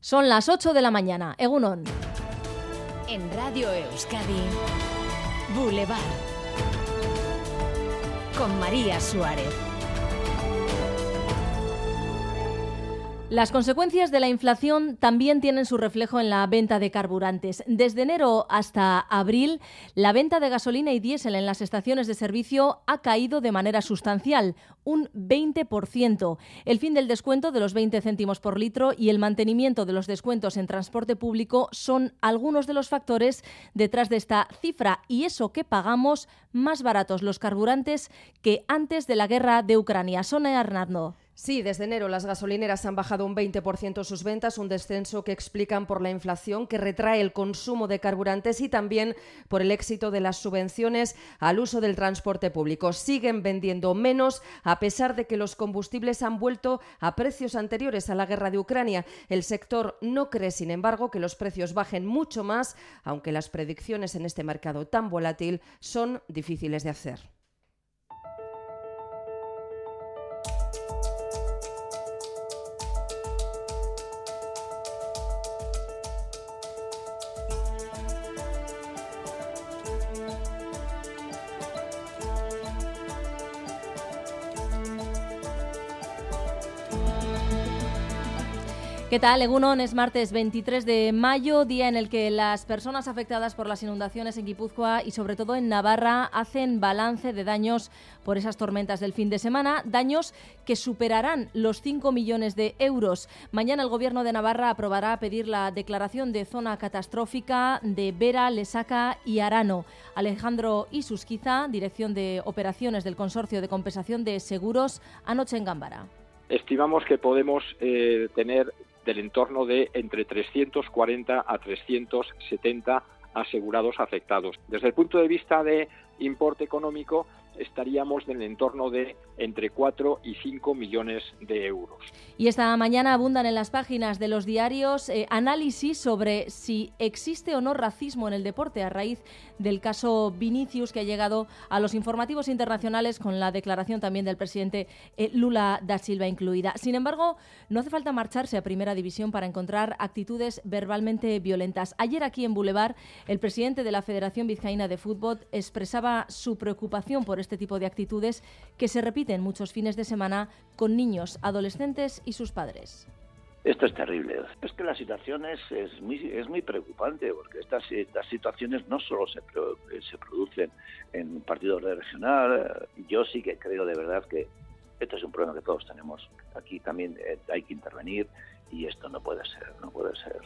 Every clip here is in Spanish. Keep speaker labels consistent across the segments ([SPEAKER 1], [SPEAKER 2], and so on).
[SPEAKER 1] Son las 8 de la mañana. Egunon.
[SPEAKER 2] En Radio Euskadi, Boulevard. Con María Suárez.
[SPEAKER 1] Las consecuencias de la inflación también tienen su reflejo en la venta de carburantes. Desde enero hasta abril, la venta de gasolina y diésel en las estaciones de servicio ha caído de manera sustancial, un 20%. El fin del descuento de los 20 céntimos por litro y el mantenimiento de los descuentos en transporte público son algunos de los factores detrás de esta cifra y eso que pagamos más baratos los carburantes que antes de la guerra de Ucrania. Sona Hernando.
[SPEAKER 3] Sí, desde enero las gasolineras han bajado un 20% sus ventas, un descenso que explican por la inflación que retrae el consumo de carburantes y también por el éxito de las subvenciones al uso del transporte público. Siguen vendiendo menos a pesar de que los combustibles han vuelto a precios anteriores a la guerra de Ucrania. El sector no cree, sin embargo, que los precios bajen mucho más, aunque las predicciones en este mercado tan volátil son difíciles de hacer.
[SPEAKER 1] ¿Qué tal? Egunon es martes 23 de mayo, día en el que las personas afectadas por las inundaciones en Guipúzcoa y sobre todo en Navarra hacen balance de daños por esas tormentas del fin de semana, daños que superarán los 5 millones de euros. Mañana el Gobierno de Navarra aprobará pedir la declaración de zona catastrófica de Vera, Lesaca y Arano. Alejandro Isusquiza, Dirección de Operaciones del Consorcio de Compensación de Seguros, anoche en Gámbara
[SPEAKER 4] estimamos que podemos eh, tener del entorno de entre 340 a 370 asegurados afectados. Desde el punto de vista de importe económico, estaríamos en el entorno de entre 4 y 5 millones de euros.
[SPEAKER 1] Y esta mañana abundan en las páginas de los diarios eh, análisis sobre si existe o no racismo en el deporte a raíz del caso Vinicius que ha llegado a los informativos internacionales con la declaración también del presidente eh, Lula da Silva incluida. Sin embargo, no hace falta marcharse a Primera División para encontrar actitudes verbalmente violentas. Ayer aquí en Boulevard, el presidente de la Federación Vizcaína de Fútbol expresaba su preocupación por este tipo de actitudes que se repiten muchos fines de semana con niños, adolescentes y sus padres.
[SPEAKER 5] Esto es terrible. Es que la situación es, es, muy, es muy preocupante porque estas, estas situaciones no solo se, se producen en partidos de regional. Yo sí que creo de verdad que esto es un problema que todos tenemos. Aquí también eh, hay que intervenir y esto no puede ser, no puede ser.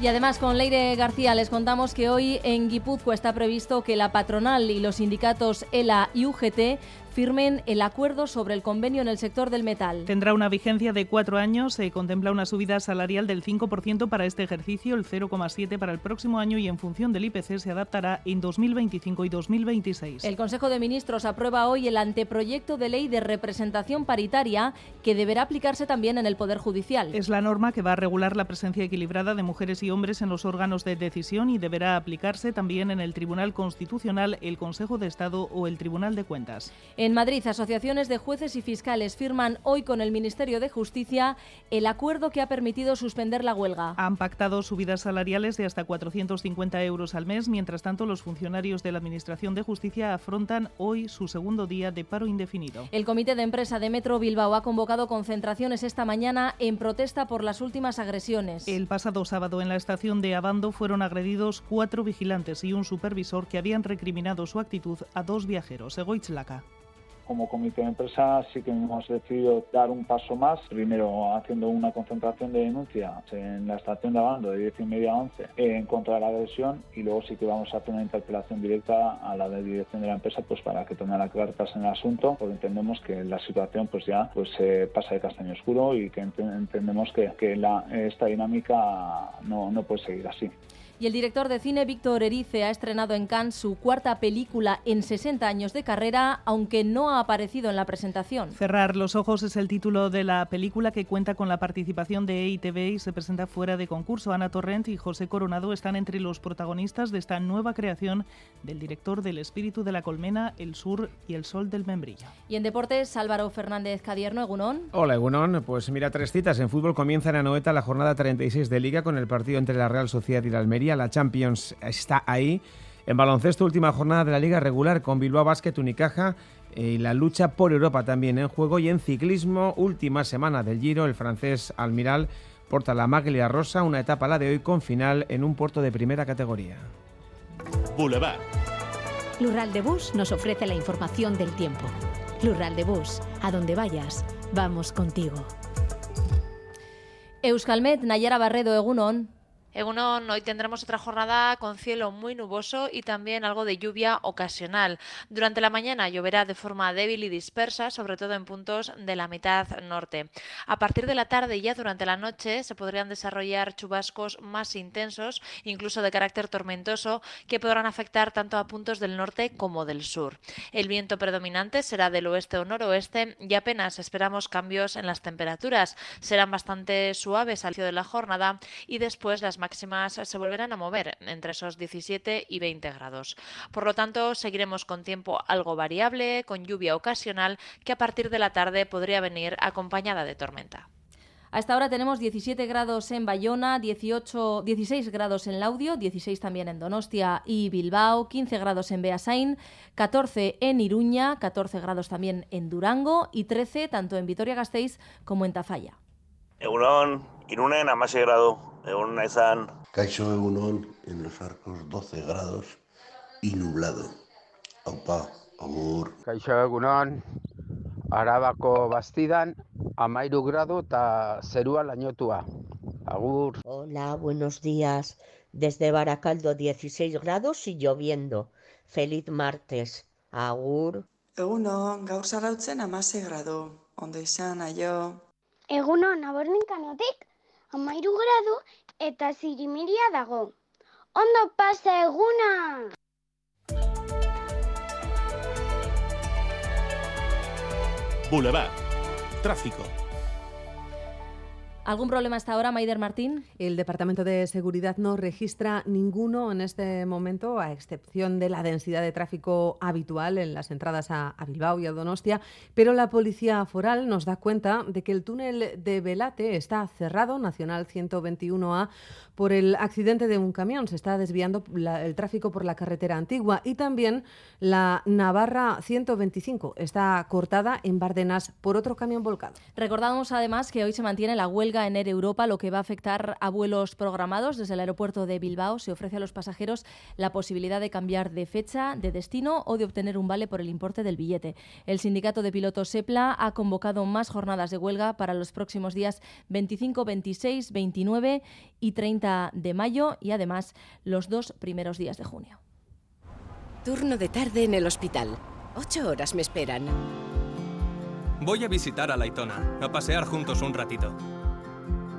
[SPEAKER 1] Y además con Leire García les contamos que hoy en Guipúzcoa está previsto que la patronal y los sindicatos ELA y UGT firmen el acuerdo sobre el convenio en el sector del metal.
[SPEAKER 6] Tendrá una vigencia de cuatro años. Se contempla una subida salarial del 5% para este ejercicio, el 0,7% para el próximo año y en función del IPC se adaptará en 2025 y 2026.
[SPEAKER 1] El Consejo de Ministros aprueba hoy el anteproyecto de ley de representación paritaria que deberá aplicarse también en el Poder Judicial.
[SPEAKER 6] Es la norma que va a regular la presencia equilibrada de mujeres y hombres en los órganos de decisión y deberá aplicarse también en el Tribunal Constitucional, el Consejo de Estado o el Tribunal de Cuentas.
[SPEAKER 1] En Madrid, asociaciones de jueces y fiscales firman hoy con el Ministerio de Justicia el acuerdo que ha permitido suspender la huelga.
[SPEAKER 6] Han pactado subidas salariales de hasta 450 euros al mes. Mientras tanto, los funcionarios de la Administración de Justicia afrontan hoy su segundo día de paro indefinido.
[SPEAKER 1] El Comité de Empresa de Metro Bilbao ha convocado concentraciones esta mañana en protesta por las últimas agresiones.
[SPEAKER 6] El pasado sábado en la estación de Abando fueron agredidos cuatro vigilantes y un supervisor que habían recriminado su actitud a dos viajeros. Egoitzlaka
[SPEAKER 7] como comité de empresa sí que hemos decidido dar un paso más, primero haciendo una concentración de denuncias en la estación de Abando de 10 y media a 11 en contra de la agresión y luego sí que vamos a hacer una interpelación directa a la de dirección de la empresa pues para que tome las cartas en el asunto porque entendemos que la situación pues ya pues se pasa de castaño oscuro y que entendemos que, que la, esta dinámica no, no puede seguir así.
[SPEAKER 1] Y el director de cine Víctor Erice ha estrenado en Cannes su cuarta película en 60 años de carrera, aunque no ha aparecido en la presentación.
[SPEAKER 6] Cerrar los ojos es el título de la película que cuenta con la participación de EITV y se presenta fuera de concurso. Ana Torrent y José Coronado están entre los protagonistas de esta nueva creación del director del Espíritu de la Colmena, El Sur y El Sol del Membrillo.
[SPEAKER 1] Y en deportes, Álvaro Fernández Cadierno, Egunón.
[SPEAKER 8] Hola, Egunón. Pues mira, tres citas. En fútbol comienza en Anoeta la jornada 36 de Liga con el partido entre la Real Sociedad y la Almería. La Champions está ahí. En baloncesto, última jornada de la Liga regular con Bilbao Basket, Unicaja y la lucha por Europa también en juego. Y en ciclismo, última semana del Giro, el francés Almiral porta la maglia rosa, una etapa la de hoy con final en un puerto de primera categoría.
[SPEAKER 2] Boulevard. Lural de Bus nos ofrece la información del tiempo. Lural de Bus, a donde vayas, vamos contigo.
[SPEAKER 1] Euskalmet, Nayara Barredo, Egunon.
[SPEAKER 9] Egunon, hoy tendremos otra jornada con cielo muy nuboso y también algo de lluvia ocasional. Durante la mañana lloverá de forma débil y dispersa, sobre todo en puntos de la mitad norte. A partir de la tarde y ya durante la noche se podrían desarrollar chubascos más intensos, incluso de carácter tormentoso, que podrán afectar tanto a puntos del norte como del sur. El viento predominante será del oeste o noroeste y apenas esperamos cambios en las temperaturas. Serán bastante suaves al inicio de la jornada y después las máximas se volverán a mover entre esos 17 y 20 grados. Por lo tanto, seguiremos con tiempo algo variable, con lluvia ocasional, que a partir de la tarde podría venir acompañada de tormenta.
[SPEAKER 1] A esta hora tenemos 17 grados en Bayona, 18, 16 grados en Laudio, 16 también en Donostia y Bilbao, 15 grados en Beasain, 14 en Iruña, 14 grados también en Durango y 13 tanto en Vitoria-Gasteiz como en Tafalla.
[SPEAKER 10] Irunen amasei grado, egun naizan.
[SPEAKER 11] Caixo Egunon, en los arcos 12 grados y nublado. Aupa, agur.
[SPEAKER 12] Kaixo Egunon, Arabako bastidan, amairu grado eta zerua lainotua. Agur.
[SPEAKER 13] Hola, buenos días. Desde Baracaldo 16 grados y lloviendo. Feliz martes. Agur.
[SPEAKER 14] Egunon, gaur zarautzen amasei grado. Ondo izan, aio.
[SPEAKER 15] Egunon, aborninkanotik, amairu gradu eta zirimiria dago. Ondo pasa eguna!
[SPEAKER 2] Boulevard. Tráfico.
[SPEAKER 1] ¿Algún problema hasta ahora, Maider Martín?
[SPEAKER 3] El Departamento de Seguridad no registra ninguno en este momento, a excepción de la densidad de tráfico habitual en las entradas a, a, Bilbao y a Donostia, pero la Policía Foral nos da cuenta de que el túnel de Velate está cerrado, Nacional 121A, por el accidente de un camión. Se está desviando la, el tráfico por la carretera antigua y también la Navarra 125 está cortada en Bardenas por otro camión volcado.
[SPEAKER 1] Recordamos además que hoy se mantiene la huelga en Air Europa, lo que va a afectar a vuelos programados desde el aeropuerto de Bilbao. Se ofrece a los pasajeros la posibilidad de cambiar de fecha, de destino o de obtener un vale por el importe del billete. El sindicato de pilotos SEPLA ha convocado más jornadas de huelga para los próximos días 25, 26, 29 y 30 de mayo y además los dos primeros días de junio.
[SPEAKER 16] Turno de tarde en el hospital. Ocho horas me esperan.
[SPEAKER 17] Voy a visitar a Laitona, a pasear juntos un ratito.